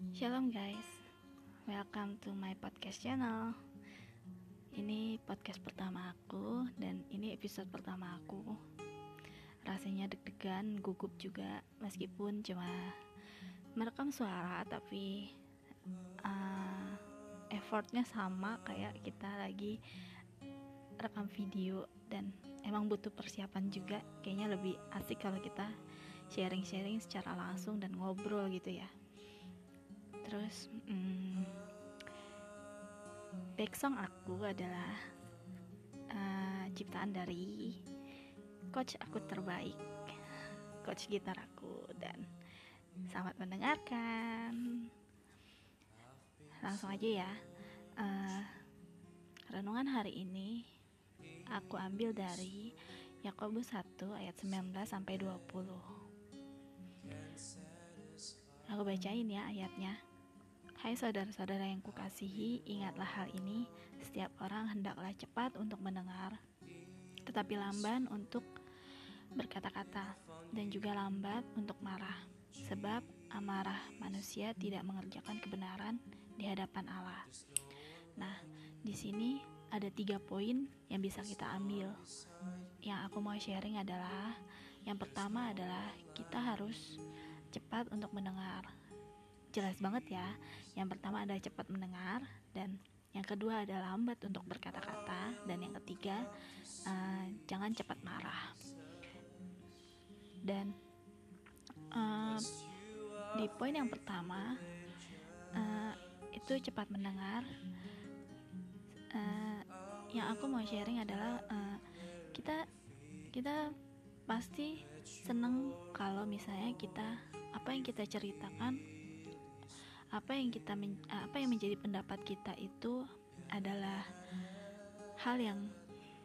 Shalom guys, welcome to my podcast channel. Ini podcast pertama aku dan ini episode pertama aku. Rasanya deg-degan, gugup juga meskipun cuma merekam suara tapi uh, effortnya sama kayak kita lagi rekam video dan emang butuh persiapan juga. Kayaknya lebih asik kalau kita sharing-sharing secara langsung dan ngobrol gitu ya terus hmm, back song aku adalah uh, ciptaan dari coach aku terbaik coach gitar aku dan selamat mendengarkan. Langsung aja ya uh, renungan hari ini aku ambil dari Yakobus 1 ayat 19 sampai 20 aku bacain ya ayatnya Hai saudara-saudara yang kukasihi, ingatlah hal ini, setiap orang hendaklah cepat untuk mendengar, tetapi lamban untuk berkata-kata, dan juga lambat untuk marah, sebab amarah manusia tidak mengerjakan kebenaran di hadapan Allah. Nah, di sini ada tiga poin yang bisa kita ambil. Yang aku mau sharing adalah, yang pertama adalah kita harus cepat untuk mendengar jelas banget ya. Yang pertama adalah cepat mendengar dan yang kedua adalah lambat untuk berkata-kata dan yang ketiga uh, jangan cepat marah. Dan uh, di poin yang pertama uh, itu cepat mendengar. Uh, yang aku mau sharing adalah uh, kita kita pasti seneng kalau misalnya kita apa yang kita ceritakan apa yang kita men, apa yang menjadi pendapat kita itu adalah hal yang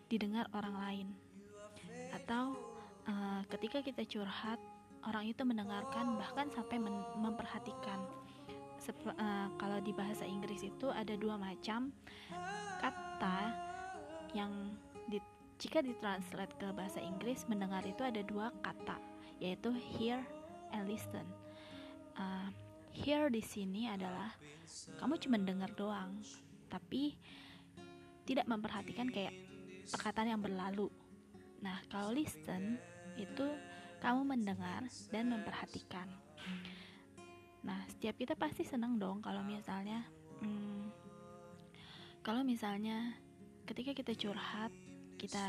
didengar orang lain. Atau uh, ketika kita curhat orang itu mendengarkan bahkan sampai memperhatikan. Sep, uh, kalau di bahasa Inggris itu ada dua macam kata yang di, jika ditranslate ke bahasa Inggris mendengar itu ada dua kata yaitu hear and listen. Uh, Hear di sini adalah kamu cuma dengar doang, tapi tidak memperhatikan kayak perkataan yang berlalu. Nah, kalau listen itu kamu mendengar dan memperhatikan. Nah, setiap kita pasti senang dong kalau misalnya, hmm, kalau misalnya ketika kita curhat, kita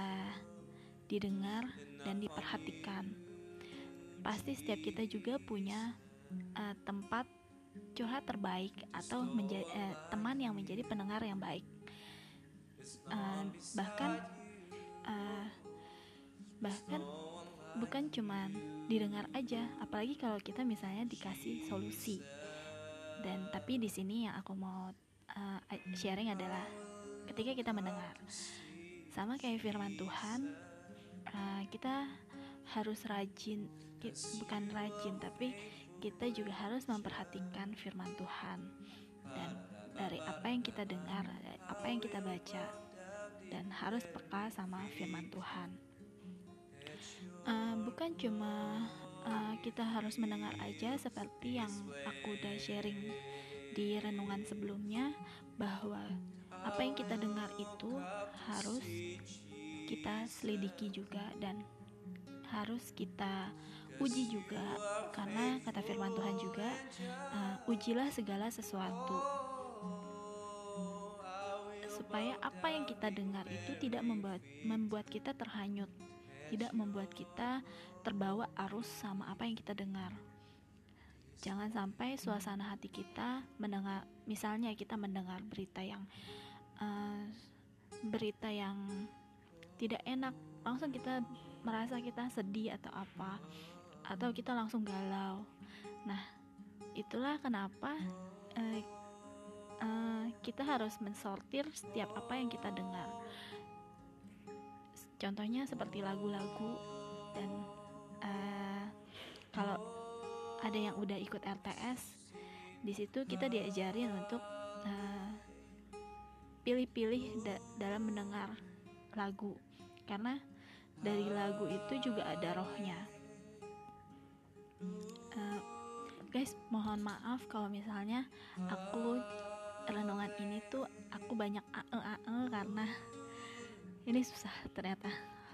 didengar dan diperhatikan. Pasti setiap kita juga punya uh, tempat curhat terbaik atau menjadi uh, teman yang menjadi pendengar yang baik. Uh, bahkan uh, bahkan bukan cuman didengar aja, apalagi kalau kita misalnya dikasih solusi. Dan tapi di sini yang aku mau uh, sharing adalah ketika kita mendengar, sama kayak firman Tuhan, uh, kita harus rajin, bukan rajin tapi kita juga harus memperhatikan firman Tuhan dan dari apa yang kita dengar, apa yang kita baca dan harus peka sama firman Tuhan. Uh, bukan cuma uh, kita harus mendengar aja seperti yang aku udah sharing di renungan sebelumnya bahwa apa yang kita dengar itu harus kita selidiki juga dan harus kita uji juga karena kata firman Tuhan juga uh, ujilah segala sesuatu. Supaya apa yang kita dengar itu tidak membuat membuat kita terhanyut tidak membuat kita terbawa arus sama apa yang kita dengar. Jangan sampai suasana hati kita mendengar misalnya kita mendengar berita yang uh, berita yang tidak enak langsung kita merasa kita sedih atau apa atau kita langsung galau. Nah itulah kenapa uh, uh, kita harus mensortir setiap apa yang kita dengar. Contohnya seperti lagu-lagu dan uh, kalau ada yang udah ikut RTS di situ kita diajarin untuk pilih-pilih uh, da dalam mendengar lagu. Karena dari lagu itu juga ada rohnya uh, guys mohon maaf kalau misalnya aku renungan ini tuh aku banyak ae ae karena ini susah ternyata.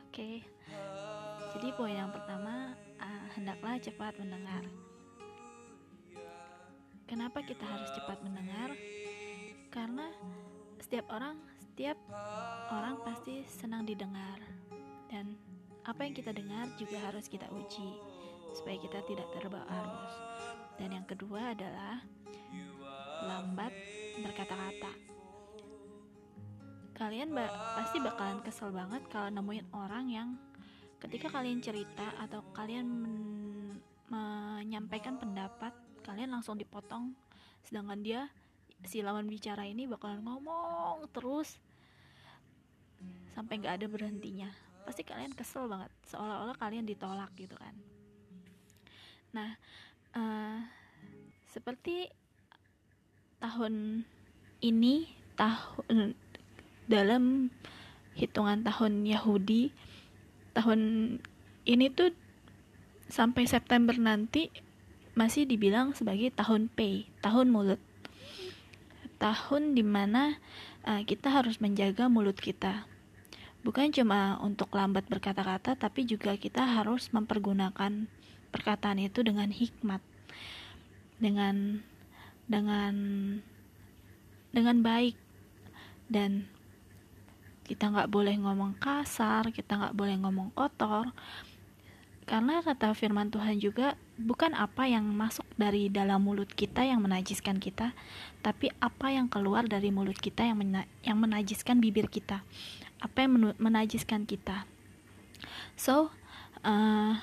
Oke. Okay. jadi poin yang pertama uh, hendaklah cepat mendengar. Kenapa kita harus cepat mendengar? Karena setiap orang setiap orang pasti senang didengar. Dan apa yang kita dengar juga harus kita uji supaya kita tidak terbawa arus. Dan yang kedua adalah lambat berkata-kata. Kalian ba pasti bakalan kesel banget kalau nemuin orang yang ketika kalian cerita atau kalian men menyampaikan pendapat kalian langsung dipotong. Sedangkan dia si lawan bicara ini bakalan ngomong terus sampai nggak ada berhentinya. Pasti kalian kesel banget seolah-olah kalian ditolak gitu kan nah uh, seperti tahun ini tahun dalam hitungan tahun Yahudi tahun ini tuh sampai September nanti masih dibilang sebagai tahun P tahun mulut tahun di mana uh, kita harus menjaga mulut kita. Bukan cuma untuk lambat berkata-kata, tapi juga kita harus mempergunakan perkataan itu dengan hikmat, dengan dengan dengan baik dan kita nggak boleh ngomong kasar, kita nggak boleh ngomong kotor, karena kata firman Tuhan juga bukan apa yang masuk dari dalam mulut kita yang menajiskan kita, tapi apa yang keluar dari mulut kita yang mena yang menajiskan bibir kita. Apa yang menajiskan kita. So, uh,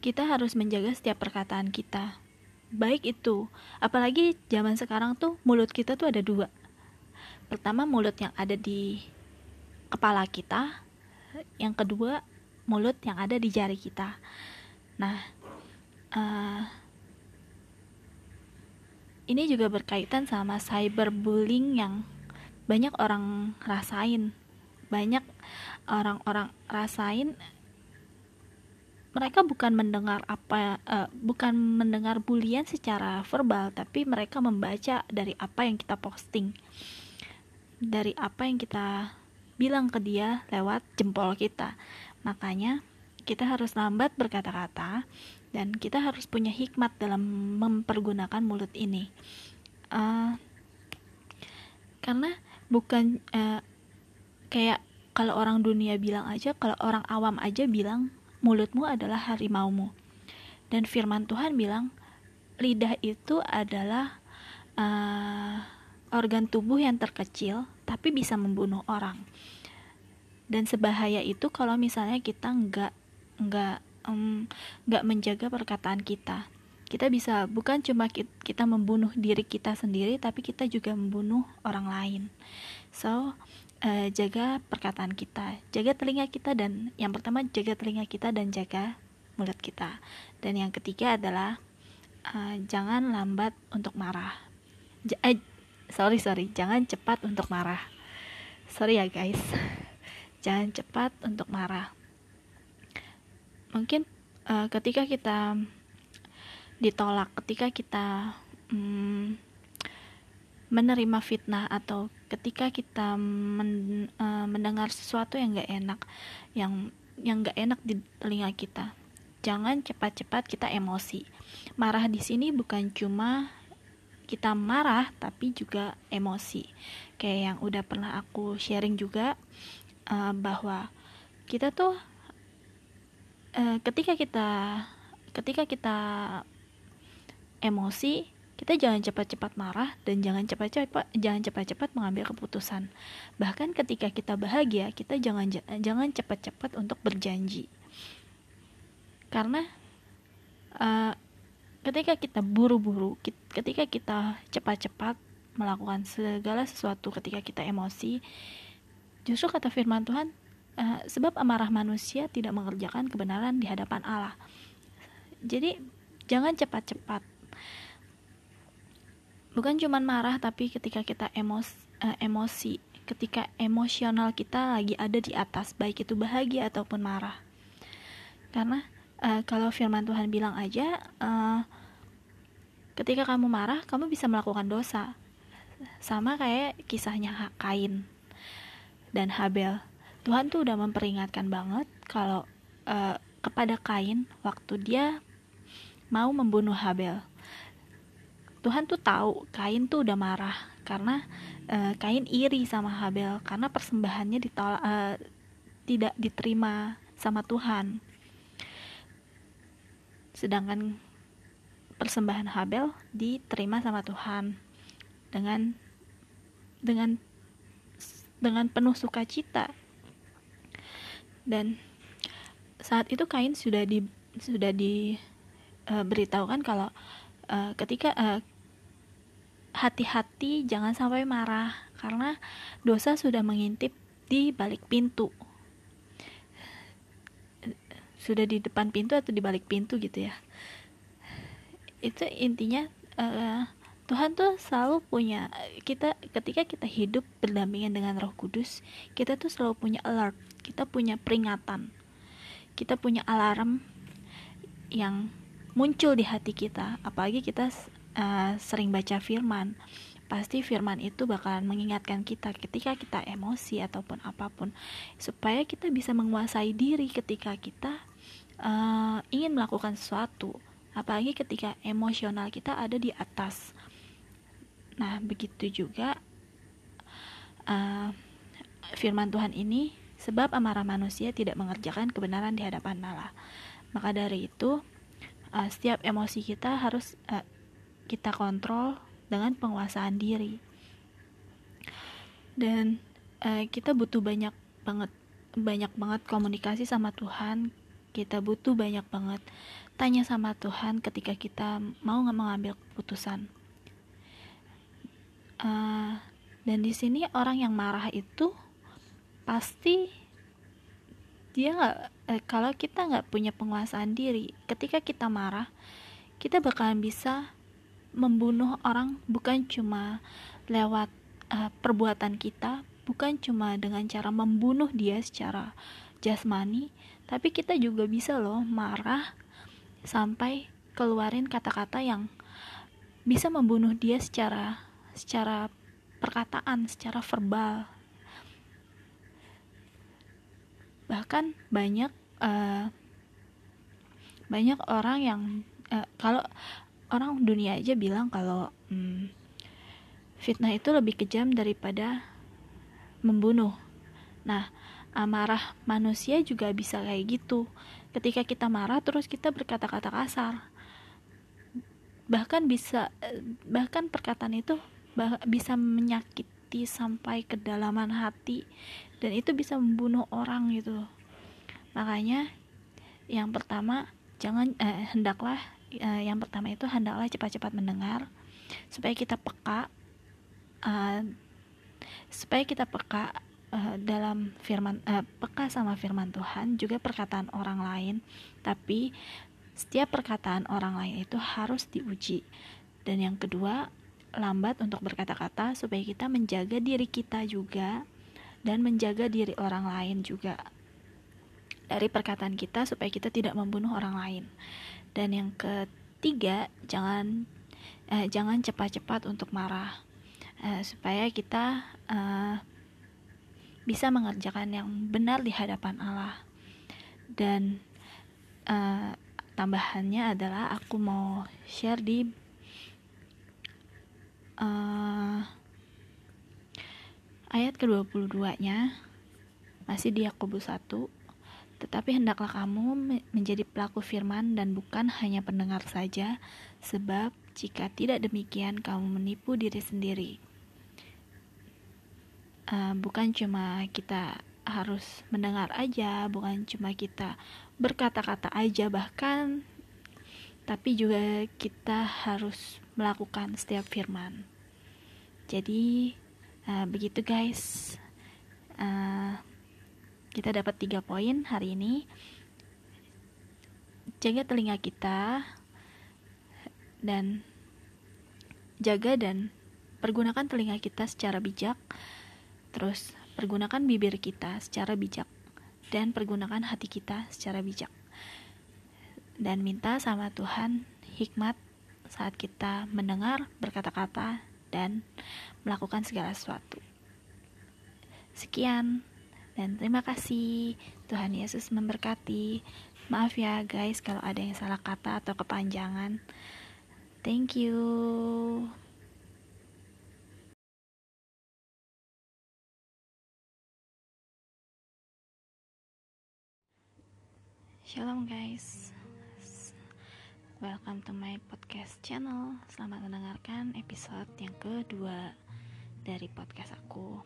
kita harus menjaga setiap perkataan kita. Baik itu, apalagi zaman sekarang tuh mulut kita tuh ada dua. Pertama mulut yang ada di kepala kita, yang kedua mulut yang ada di jari kita. Nah, uh, ini juga berkaitan sama cyberbullying yang banyak orang rasain, banyak orang-orang rasain. Mereka bukan mendengar apa, uh, bukan mendengar bulian secara verbal, tapi mereka membaca dari apa yang kita posting, dari apa yang kita bilang ke dia lewat jempol kita. Makanya kita harus lambat berkata-kata dan kita harus punya hikmat dalam mempergunakan mulut ini. Uh, karena bukan uh, kayak kalau orang dunia bilang aja, kalau orang awam aja bilang mulutmu adalah harimaumu. Dan firman Tuhan bilang lidah itu adalah uh, organ tubuh yang terkecil tapi bisa membunuh orang. Dan sebahaya itu kalau misalnya kita nggak nggak nggak um, menjaga perkataan kita. Kita bisa bukan cuma kita membunuh diri kita sendiri tapi kita juga membunuh orang lain. So uh, jaga perkataan kita jaga telinga kita dan yang pertama jaga telinga kita dan jaga mulut kita. Dan yang ketiga adalah uh, jangan lambat untuk marah. J eh, sorry sorry jangan cepat untuk marah. Sorry ya guys. Jangan cepat untuk marah. Mungkin uh, ketika kita ditolak ketika kita um, menerima fitnah atau ketika kita men, uh, mendengar sesuatu yang gak enak yang yang gak enak di telinga kita jangan cepat-cepat kita emosi. Marah di sini bukan cuma kita marah tapi juga emosi. Kayak yang udah pernah aku sharing juga uh, bahwa kita tuh uh, ketika kita ketika kita emosi kita jangan cepat-cepat marah dan jangan cepat-cepat jangan cepat-cepat mengambil keputusan bahkan ketika kita bahagia kita jangan jangan cepat-cepat untuk berjanji karena uh, ketika kita buru-buru ketika kita cepat-cepat melakukan segala sesuatu ketika kita emosi Justru kata firman Tuhan, uh, sebab amarah manusia tidak mengerjakan kebenaran di hadapan Allah. Jadi jangan cepat-cepat. Bukan cuma marah, tapi ketika kita emos, uh, emosi, ketika emosional kita lagi ada di atas, baik itu bahagia ataupun marah. Karena uh, kalau firman Tuhan bilang aja uh, ketika kamu marah kamu bisa melakukan dosa. Sama kayak kisahnya Kain dan Habel. Tuhan tuh udah memperingatkan banget kalau uh, kepada Kain waktu dia mau membunuh Habel Tuhan tuh tahu Kain tuh udah marah karena uh, Kain iri sama Habel karena persembahannya ditolak uh, tidak diterima sama Tuhan. Sedangkan persembahan Habel diterima sama Tuhan dengan dengan dengan penuh sukacita. Dan saat itu Kain sudah di sudah diberitahukan uh, kalau uh, ketika uh, hati-hati jangan sampai marah karena dosa sudah mengintip di balik pintu. Sudah di depan pintu atau di balik pintu gitu ya. Itu intinya uh, Tuhan tuh selalu punya kita ketika kita hidup berdampingan dengan Roh Kudus kita tuh selalu punya alert kita punya peringatan kita punya alarm yang muncul di hati kita apalagi kita uh, sering baca firman pasti firman itu bakalan mengingatkan kita ketika kita emosi ataupun apa pun supaya kita bisa menguasai diri ketika kita uh, ingin melakukan sesuatu apalagi ketika emosional kita ada di atas. Nah begitu juga uh, firman Tuhan ini sebab amarah manusia tidak mengerjakan kebenaran di hadapan Allah. Maka dari itu uh, setiap emosi kita harus uh, kita kontrol dengan penguasaan diri. Dan uh, kita butuh banyak banget banyak banget komunikasi sama Tuhan. Kita butuh banyak banget tanya sama Tuhan ketika kita mau nggak mengambil keputusan. Uh, dan di sini orang yang marah itu pasti dia nggak eh, kalau kita nggak punya penguasaan diri ketika kita marah kita bakalan bisa membunuh orang bukan cuma lewat uh, perbuatan kita, bukan cuma dengan cara membunuh dia secara jasmani, tapi kita juga bisa loh marah sampai keluarin kata-kata yang bisa membunuh dia secara secara perkataan, secara verbal. Bahkan banyak uh, banyak orang yang uh, kalau orang dunia aja bilang kalau hmm, fitnah itu lebih kejam daripada membunuh. Nah, amarah manusia juga bisa kayak gitu. Ketika kita marah terus kita berkata-kata kasar. Bahkan bisa bahkan perkataan itu bisa menyakiti sampai kedalaman hati dan itu bisa membunuh orang gitu. Makanya yang pertama jangan eh, hendaklah uh, yang pertama itu hendaklah cepat-cepat mendengar supaya kita peka uh, supaya kita peka uh, dalam firman uh, peka sama firman Tuhan juga perkataan orang lain. Tapi setiap perkataan orang lain itu harus diuji. Dan yang kedua lambat untuk berkata-kata supaya kita menjaga diri kita juga dan menjaga diri orang lain juga dari perkataan kita supaya kita tidak membunuh orang lain. Dan yang ketiga jangan eh, jangan cepat-cepat untuk marah eh, supaya kita eh, bisa mengerjakan yang benar di hadapan Allah. Dan eh, tambahannya adalah aku mau share di uh, ayat ke-22 nya masih di Yakobus 1 tetapi hendaklah kamu menjadi pelaku firman dan bukan hanya pendengar saja, sebab jika tidak demikian kamu menipu diri sendiri. Uh, bukan cuma kita harus mendengar aja, bukan cuma kita berkata-kata aja, bahkan tapi juga kita harus melakukan setiap firman. Jadi uh, begitu guys. Uh, kita dapat tiga poin hari ini. Jaga telinga kita dan jaga dan pergunakan telinga kita secara bijak. Terus pergunakan bibir kita secara bijak dan pergunakan hati kita secara bijak. Dan minta sama Tuhan hikmat saat kita mendengar berkata-kata dan melakukan segala sesuatu. Sekian dan terima kasih. Tuhan Yesus memberkati. Maaf ya guys kalau ada yang salah kata atau kepanjangan. Thank you. Shalom guys Welcome to my podcast channel. Selamat mendengarkan episode yang kedua Dari podcast aku.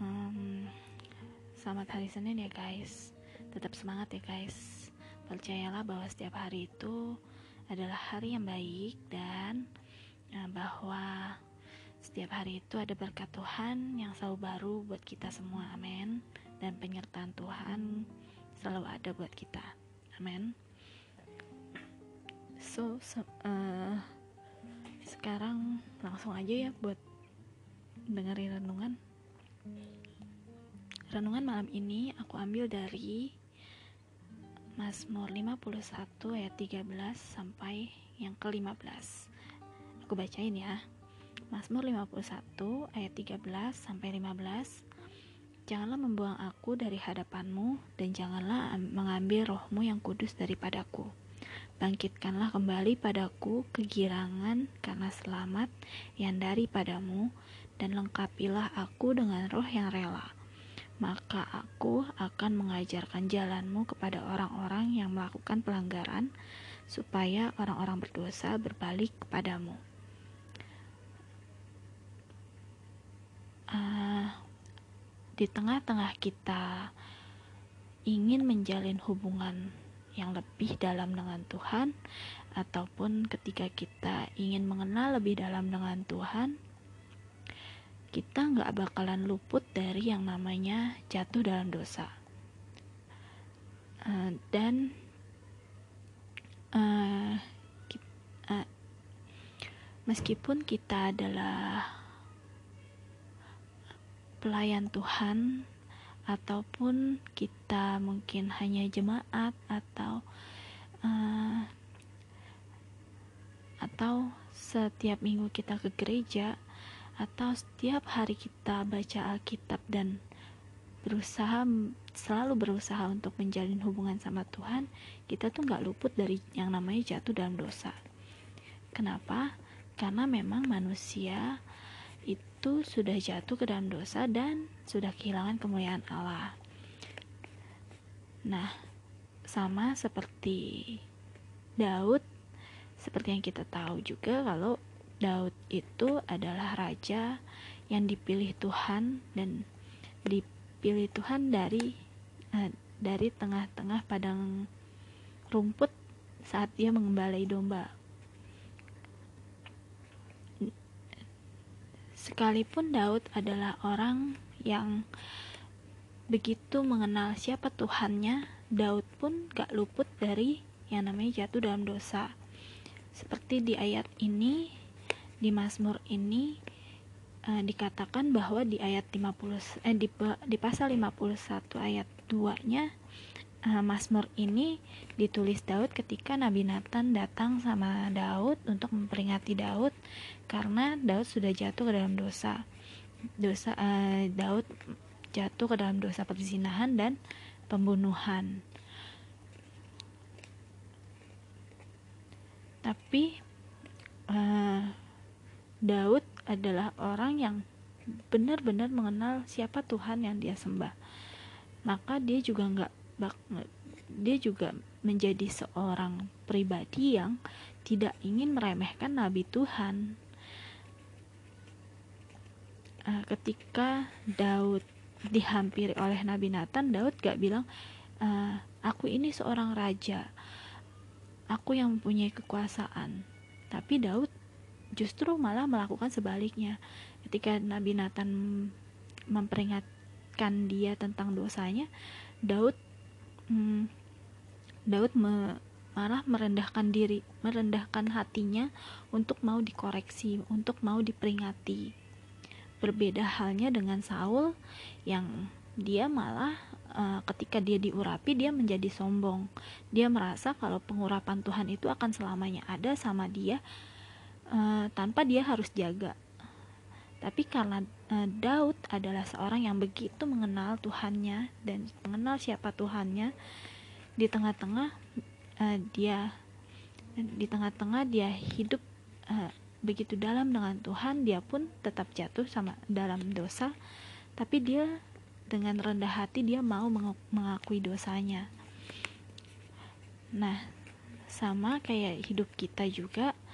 Um, Selamat hari Senin ya guys. Tetap semangat ya guys. Percayalah bahwa setiap hari itu Adalah hari yang baik Dan uh, Bahwa Setiap hari itu ada berkat Tuhan Yang selalu baru buat kita semua. Amin. Dan penyertaan Tuhan selalu ada buat kita. Amin. So, so uh, sekarang langsung aja ya buat dengerin renungan. Renungan malam ini aku ambil dari Mazmur 51 ayat 13 sampai yang ke-15. Aku bacain ya. Mazmur 51 ayat 13 sampai 15 Janganlah membuang aku dari hadapanmu, dan janganlah mengambil rohmu yang kudus daripadaku. Bangkitkanlah kembali padaku kegirangan karena selamat yang daripadamu, dan lengkapilah aku dengan roh yang rela. Maka aku akan mengajarkan jalanmu kepada orang-orang yang melakukan pelanggaran, supaya orang-orang berdosa berbalik kepadamu. Uh, di tengah-tengah kita ingin menjalin hubungan yang lebih dalam dengan Tuhan, ataupun ketika kita ingin mengenal lebih dalam dengan Tuhan, kita nggak bakalan luput dari yang namanya jatuh dalam dosa. Uh, dan kita, uh, meskipun kita adalah pelayan Tuhan ataupun kita mungkin hanya jemaat atau uh, atau setiap minggu kita ke gereja atau setiap hari kita baca Alkitab dan berusaha selalu berusaha untuk menjalin hubungan sama Tuhan kita tuh nggak luput dari yang namanya jatuh dalam dosa. Kenapa? Karena memang manusia itu sudah jatuh ke dalam dosa dan sudah kehilangan kemuliaan Allah. Nah, sama seperti Daud, seperti yang kita tahu juga kalau Daud itu adalah raja yang dipilih Tuhan dan dipilih Tuhan dari uh, dari tengah-tengah padang rumput saat dia mengembalai domba Sekalipun Daud adalah orang yang begitu mengenal siapa Tuhannya, Daud pun gak luput dari yang namanya jatuh dalam dosa. Seperti di ayat ini, di Mazmur ini uh, dikatakan bahwa di ayat 50 eh di, di pasal 51 ayat 2-nya uh, Mazmur ini ditulis Daud ketika Nabi Nathan datang sama Daud untuk memperingati Daud karena Daud sudah jatuh ke dalam dosa. Dosa uh, Daud jatuh ke dalam dosa perzinahan dan pembunuhan. Tapi uh, Daud adalah orang yang benar-benar mengenal siapa Tuhan yang dia sembah. Maka dia juga nggak dia juga menjadi seorang pribadi yang tidak ingin meremehkan nabi Tuhan. Uh, ketika Daud dihampiri oleh Nabi Nathan, Daud gak bilang, uh, "Aku ini seorang raja, aku yang mempunyai kekuasaan." Tapi Daud justru malah melakukan sebaliknya. Ketika Nabi Nathan memperingatkan dia tentang dosanya, Daud hmm, Daud me, malah merendahkan diri, merendahkan hatinya untuk mau dikoreksi, untuk mau diperingati. Berbeda halnya dengan Saul yang dia malah uh, ketika dia diurapi dia menjadi sombong. Dia merasa kalau pengurapan Tuhan itu akan selamanya ada sama dia uh, tanpa dia harus jaga tapi karena uh, Daud adalah seorang yang begitu mengenal Tuhannya dan mengenal siapa Tuhannya di tengah-tengah uh, dia di tengah-tengah dia hidup uh, begitu dalam dengan Tuhan dia pun tetap jatuh sama dalam dosa. Tapi dia dengan rendah hati dia mau mengakui dosanya. Nah sama kayak hidup kita juga Eh,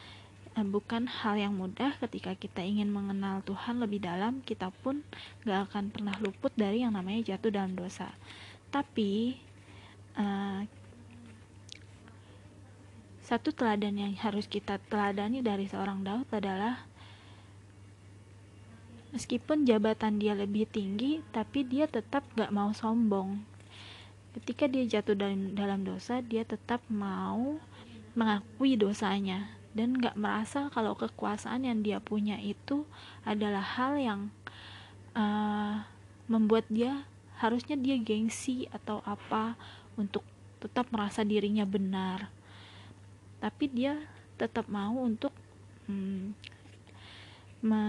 bukan hal yang mudah ketika kita ingin mengenal Tuhan lebih dalam kita pun gak akan pernah luput dari yang namanya jatuh dalam dosa. Tapi uh, satu teladan yang harus kita teladani dari seorang Daud adalah meskipun jabatan dia lebih tinggi tapi dia tetap gak mau sombong. Ketika dia jatuh dalam dosa dia tetap mau mengakui dosanya dan gak merasa kalau kekuasaan yang dia punya itu adalah hal yang uh, membuat dia harusnya dia gengsi atau apa untuk tetap merasa dirinya benar. Tapi dia tetap mau untuk hmm, me,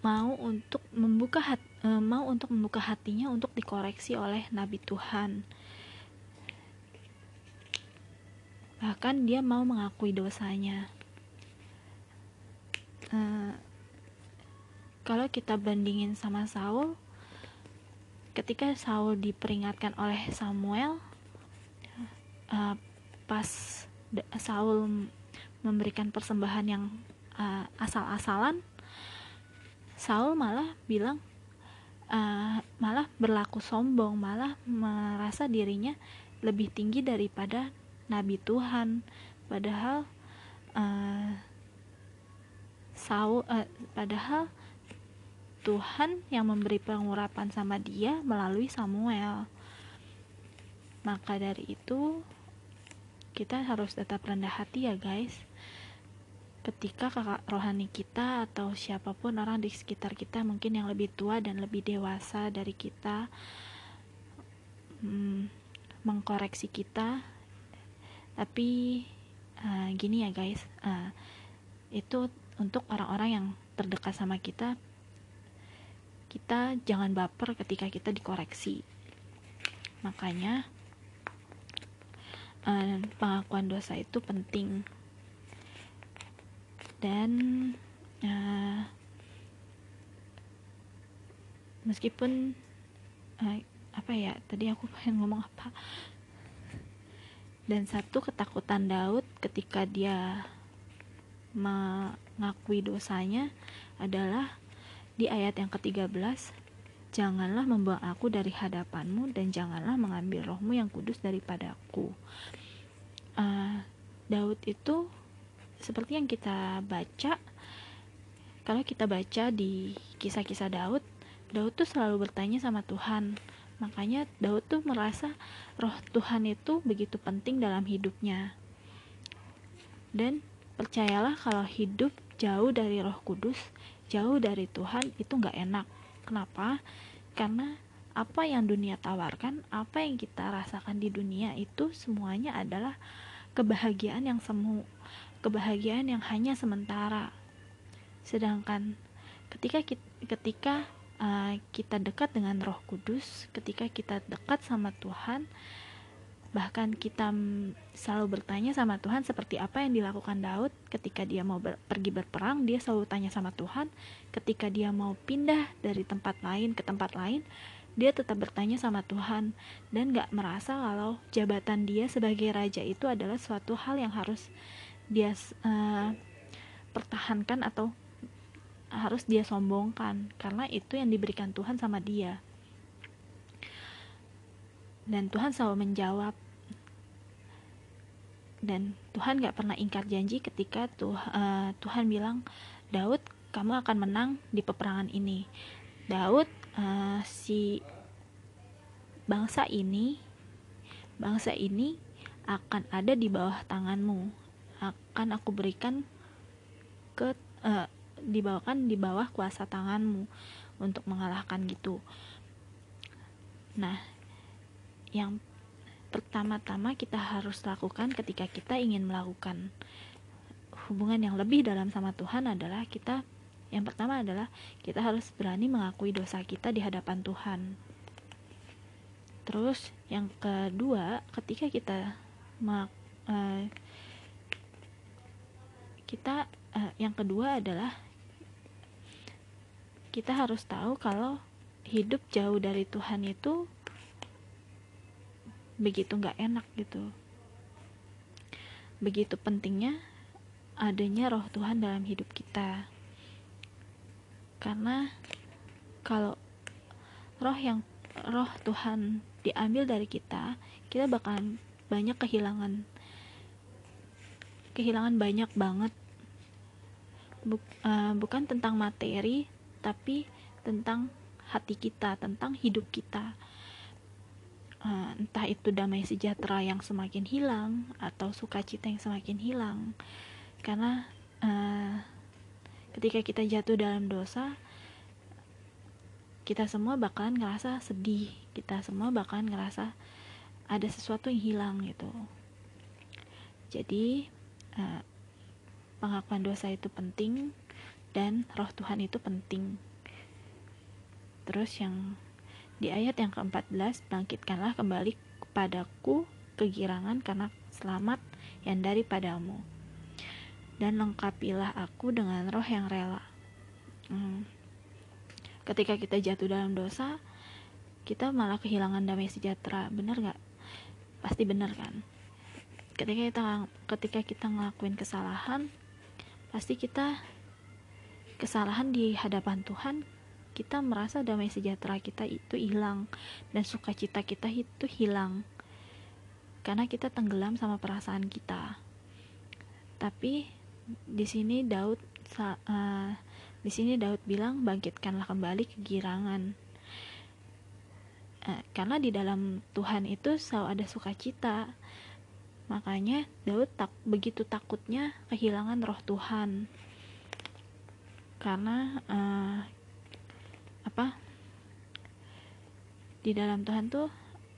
mau untuk membuka hat, uh, mau untuk membuka hatinya untuk dikoreksi oleh nabi Tuhan bahkan dia mau mengakui dosanya. Uh, kalau kita bandingin sama Saul ketika Saul diperingatkan oleh Samuel uh, pas Saul memberikan persembahan yang uh, asal-asalan Saul malah bilang uh, malah berlaku sombong malah merasa dirinya lebih tinggi daripada nabi Tuhan. Padahal uh, Saul uh, padahal Tuhan yang memberi pengurapan sama dia melalui Samuel. Maka dari itu kita harus tetap rendah hati ya guys. Ketika kakak rohani kita atau siapa pun orang di sekitar kita mungkin yang lebih tua dan lebih dewasa dari kita hmm, mengkoreksi kita tapi uh, gini ya guys uh, itu untuk orang-orang yang terdekat sama kita kita jangan baper ketika kita dikoreksi. Makanya uh, pengakuan dosa itu penting. Dan uh, meskipun uh, apa ya tadi aku pengen ngomong apa dan satu ketakutan Daud ketika dia mengakui dosanya adalah di ayat yang ke-13 Janganlah membuang aku dari hadapanmu dan janganlah mengambil rohmu yang kudus daripadaku. Uh, Daud itu seperti yang kita baca kalau kita baca di kisah-kisah Daud Daud tuh selalu bertanya sama Tuhan Makanya Daud tuh merasa roh Tuhan itu begitu penting dalam hidupnya. Dan percayalah kalau hidup jauh dari roh kudus, jauh dari Tuhan itu nggak enak. Kenapa? Karena apa yang dunia tawarkan, apa yang kita rasakan di dunia itu semuanya adalah kebahagiaan yang semu, kebahagiaan yang hanya sementara. Sedangkan ketika ketika uh, kita dekat dengan Roh Kudus, ketika kita dekat sama Tuhan, bahkan kita selalu bertanya sama Tuhan seperti apa yang dilakukan Daud ketika dia mau ber pergi berperang, dia selalu tanya sama Tuhan. Ketika dia mau pindah dari tempat lain ke tempat lain, dia tetap bertanya sama Tuhan dan gak merasa kalau jabatan dia sebagai raja itu adalah suatu hal yang harus dia uh, pertahankan atau harus dia sombongkan karena itu yang diberikan Tuhan sama dia. Dan Tuhan selalu menjawab. Dan Tuhan gak pernah ingkar janji ketika tuh, uh, Tuhan bilang Daud kamu akan menang di peperangan ini. Daud uh, si bangsa ini bangsa ini akan ada di bawah tanganmu. Akan aku berikan ke uh, dibawakan di bawah kuasa tanganmu untuk mengalahkan gitu nah yang pertama-tama kita harus lakukan ketika kita ingin melakukan hubungan yang lebih dalam sama Tuhan adalah kita yang pertama adalah kita harus berani mengakui dosa kita di hadapan Tuhan. Terus yang kedua, ketika kita uh, kita uh, yang kedua adalah kita harus tahu kalau hidup jauh dari Tuhan itu begitu nggak enak gitu. Begitu pentingnya adanya roh Tuhan dalam hidup kita. Karena kalau roh yang roh Tuhan diambil dari kita kita bakalan banyak kehilangan kehilangan banyak banget. Buk, uh, bukan tentang materi tapi tentang hati kita tentang hidup kita. Uh, entah itu damai sejahtera yang semakin hilang atau sukacita yang semakin hilang. Karena uh, ketika kita jatuh dalam dosa kita semua bakalan ngerasa sedih. Kita semua bakalan ngerasa ada sesuatu yang hilang gitu. Jadi uh, pengakuan dosa itu penting dan roh Tuhan itu penting terus yang di ayat yang ke-14 bangkitkanlah kembali kepadaku kegirangan karena selamat yang daripadamu dan lengkapilah aku dengan roh yang rela. Hmm. Ketika kita jatuh dalam dosa, kita malah kehilangan damai sejahtera, benar nggak? Pasti benar kan? Ketika kita ketika kita ngelakuin kesalahan, pasti kita kesalahan di hadapan Tuhan, kita merasa damai sejahtera kita itu hilang dan sukacita kita itu hilang karena kita tenggelam sama perasaan kita. Tapi di sini Daud uh, di sini Daud bilang bangkitkanlah kembali kegirangan. Uh, karena di dalam Tuhan itu selalu ada sukacita. Makanya Daud tak begitu takutnya kehilangan roh Tuhan karena uh, apa di dalam Tuhan tuh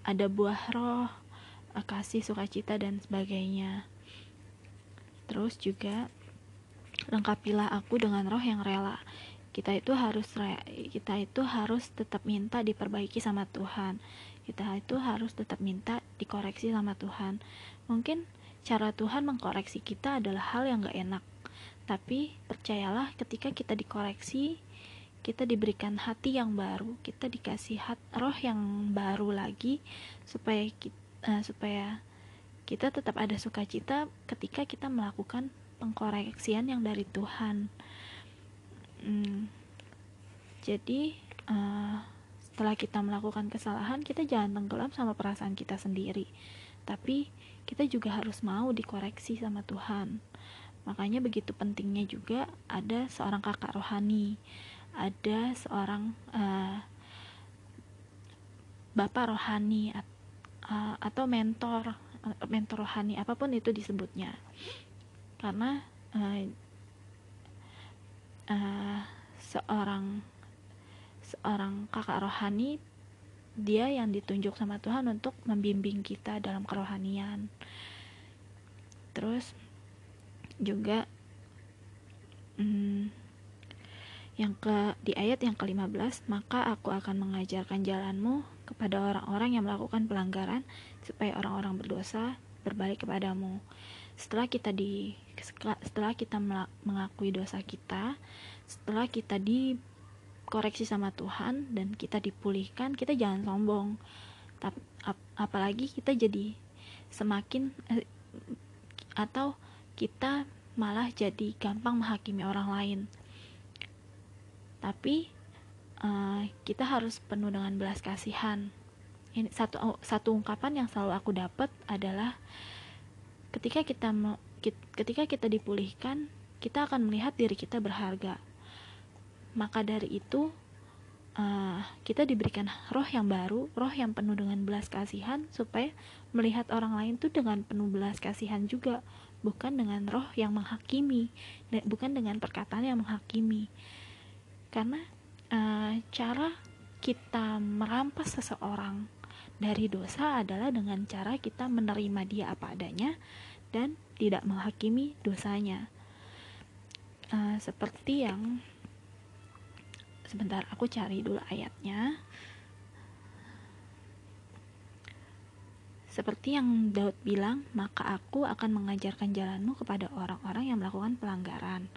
ada buah roh kasih sukacita dan sebagainya Terus juga lengkapilah aku dengan roh yang rela. Kita itu harus kita itu harus tetap minta diperbaiki sama Tuhan. Kita itu harus tetap minta dikoreksi sama Tuhan. Mungkin cara Tuhan mengkoreksi kita adalah hal yang gak enak. Tapi percayalah ketika kita dikoreksi, kita diberikan hati yang baru, kita dikasih hat, roh yang baru lagi supaya kita, uh, supaya kita tetap ada sukacita ketika kita melakukan pengkoreksian yang dari Tuhan. Hmm, jadi uh, setelah kita melakukan kesalahan, kita jangan tenggelam sama perasaan kita sendiri, tapi kita juga harus mau dikoreksi sama Tuhan. Makanya begitu pentingnya juga ada seorang kakak rohani, ada seorang uh, bapak rohani uh, atau mentor mentor rohani apa pun itu disebutnya. Karena uh, uh, seorang seorang kakak rohani dia yang ditunjuk sama Tuhan untuk membimbing kita dalam kerohanian. Terus juga hmm, yang ke di ayat yang ke-15 maka aku akan mengajarkan jalanmu kepada orang-orang yang melakukan pelanggaran supaya orang-orang berdosa berbalik kepadamu. Setelah kita di setelah kita mengakui dosa kita, setelah kita dikoreksi sama Tuhan dan kita dipulihkan, kita jangan sombong. Ap, apalagi kita jadi semakin eh, atau kita malah jadi gampang menghakimi orang lain. Tapi uh, kita harus penuh dengan belas kasihan. Ini satu oh, satu ungkapan yang selalu aku dapat adalah ketika kita ketika kita dipulihkan kita akan melihat diri kita berharga. Maka dari itu uh, kita diberikan roh yang baru roh yang penuh dengan belas kasihan supaya melihat orang lain tuh dengan penuh belas kasihan juga bukan dengan roh yang menghakimi bukan dengan perkataan yang menghakimi karena uh, cara kita merampas seseorang dari dosa adalah dengan cara kita menerima dia apa adanya dan tidak menghakimi dosanya. Uh, seperti yang sebentar aku cari dulu ayatnya. Seperti yang Daud bilang, maka aku akan mengajarkan jalanmu kepada orang-orang yang melakukan pelanggaran,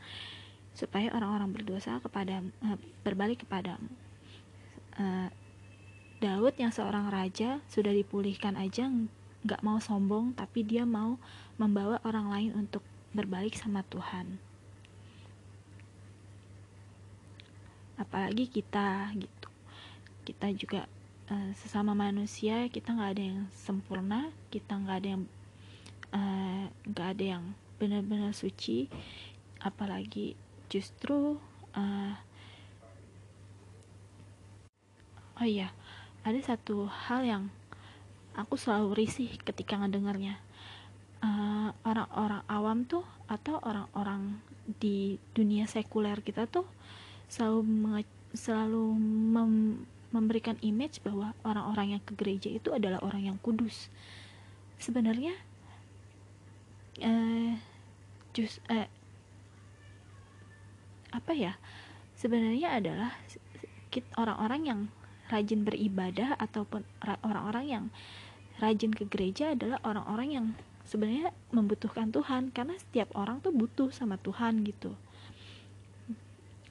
supaya orang-orang berdosa kepada uh, berbalik kepadamu. Uh, Daud yang seorang raja sudah dipulihkan aja nggak mau sombong, tapi dia mau membawa orang lain untuk berbalik sama Tuhan. Apalagi kita gitu, kita juga uh, sesama manusia kita nggak ada yang sempurna kita nggak ada yang eh, nggak uh, ada yang benar-benar suci. Apalagi justru uh, oh iya ada satu hal yang aku selalu risih ketika ngedengarnya. Orang-orang uh, awam tuh atau orang-orang di dunia sekuler kita tuh selalu selalu mem memberikan image bahwa orang-orang yang ke gereja itu adalah orang yang kudus. Sebenarnya eh just eh, apa ya? Sebenarnya adalah orang-orang yang rajin beribadah ataupun orang-orang yang rajin ke gereja adalah orang-orang yang sebenarnya membutuhkan Tuhan karena setiap orang tuh butuh sama Tuhan gitu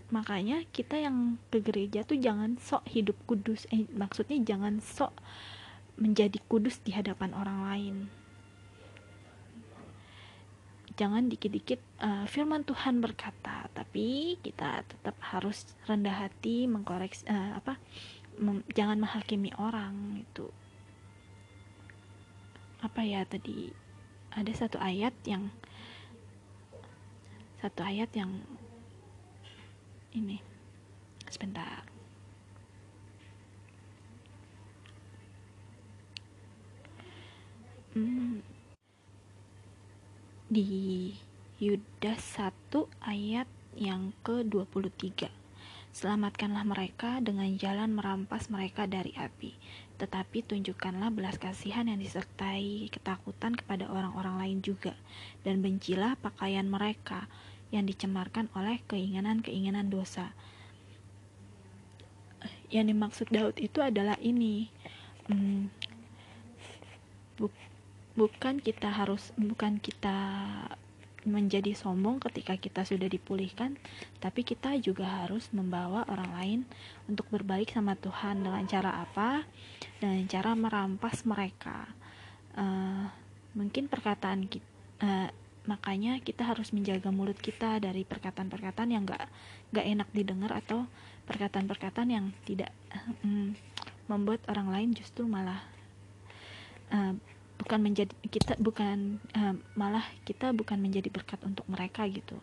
makanya kita yang ke gereja tuh jangan sok hidup kudus eh maksudnya jangan sok menjadi kudus di hadapan orang lain. Jangan dikit-dikit uh, firman Tuhan berkata tapi kita tetap harus rendah hati mengkoreksi uh, apa mem, jangan menghakimi orang itu apa ya tadi ada satu ayat yang satu ayat yang ini. Sebentar. Hmm. di Yudas 1 ayat yang ke-23 Selamatkanlah mereka dengan jalan merampas mereka dari api, tetapi tunjukkanlah belas kasihan yang disertai ketakutan kepada orang-orang lain juga, dan bencilah pakaian mereka, yang dicemarkan oleh keinginan-keinginan dosa. Yang dimaksud Daud itu adalah ini, hmm, bu bukan kita harus, bukan kita menjadi sombong ketika kita sudah dipulihkan, tapi kita juga harus membawa orang lain untuk berbalik sama Tuhan dengan cara apa? Dengan cara merampas mereka. Uh, mungkin perkataan kita, uh, makanya kita harus menjaga mulut kita dari perkataan-perkataan yang gak, gak enak didengar atau perkataan-perkataan yang tidak um, membuat orang lain justru malah uh, bukan menjadi kita bukan uh, malah kita bukan menjadi berkat untuk mereka gitu.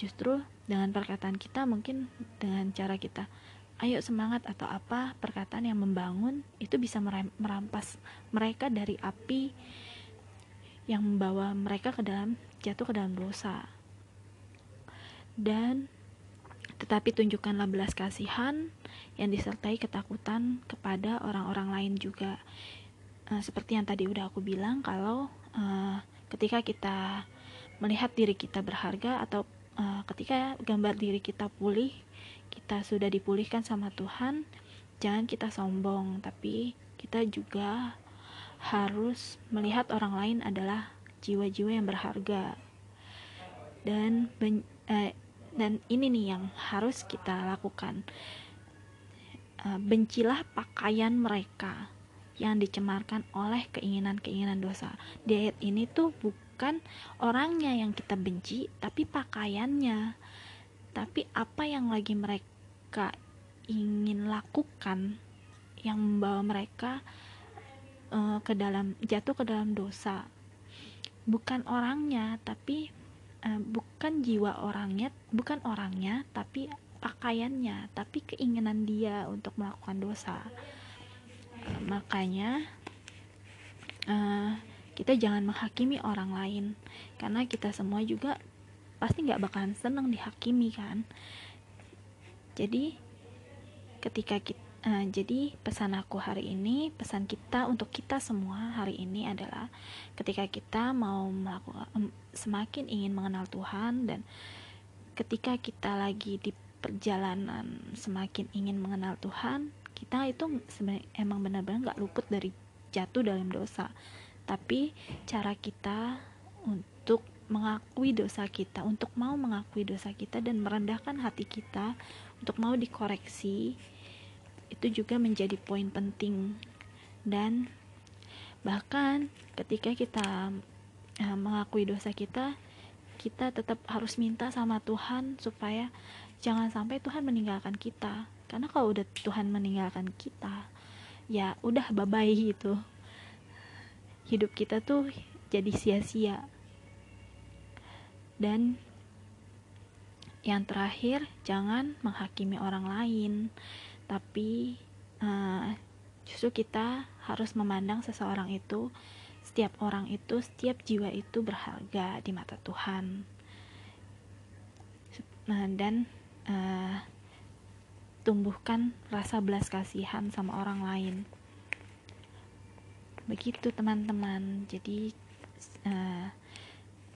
Justru dengan perkataan kita mungkin dengan cara kita ayo semangat atau apa perkataan yang membangun itu bisa merampas mereka dari api yang membawa mereka ke dalam jatuh ke dalam dosa. Dan tetapi tunjukkanlah belas kasihan yang disertai ketakutan kepada orang-orang lain juga. Uh, seperti yang tadi udah aku bilang kalau uh, ketika kita melihat diri kita berharga atau uh, ketika gambar diri kita pulih, kita sudah dipulihkan sama Tuhan, jangan kita sombong, tapi kita juga harus melihat orang lain adalah jiwa-jiwa yang berharga. Dan ben, eh, dan ini nih yang harus kita lakukan. Uh, bencilah pakaian mereka yang dicemarkan oleh keinginan-keinginan dosa. Di ayat ini tuh bukan orangnya yang kita benci tapi pakaiannya. Tapi apa yang lagi mereka ingin lakukan yang membawa mereka uh, ke dalam jatuh ke dalam dosa. Bukan orangnya tapi uh, bukan jiwa orangnya bukan orangnya tapi pakaiannya tapi keinginan dia untuk melakukan dosa. Uh, makanya uh, kita jangan menghakimi orang lain. Karena kita semua juga pasti nggak bakalan seneng dihakimi kan. Jadi ketika kita uh, jadi pesan aku hari ini pesan kita untuk kita semua hari ini adalah ketika kita mau melakukan semakin ingin mengenal Tuhan dan ketika kita lagi di perjalanan semakin ingin mengenal Tuhan kita itu emang benar-benar nggak luput dari jatuh dalam dosa. Tapi cara kita untuk mengakui dosa kita, untuk mau mengakui dosa kita dan merendahkan hati kita untuk mau dikoreksi itu juga menjadi poin penting. Dan bahkan ketika kita uh, mengakui dosa kita kita tetap harus minta sama Tuhan supaya jangan sampai Tuhan meninggalkan kita. Karena kalau udah Tuhan meninggalkan kita ya udah bye-bye gitu. Hidup kita tuh jadi sia-sia. Dan yang terakhir, jangan menghakimi orang lain, tapi uh, justru kita harus memandang seseorang itu, setiap orang itu, setiap jiwa itu berharga di mata Tuhan. Nah, dan uh, tumbuhkan rasa belas kasihan sama orang lain. Begitu teman-teman. Jadi uh,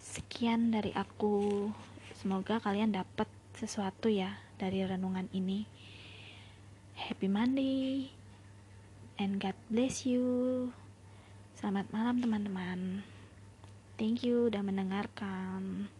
Sekian dari aku. Semoga kalian dapat sesuatu ya dari renungan ini. Happy Monday and God bless you. Selamat malam teman-teman. Thank you udah mendengarkan.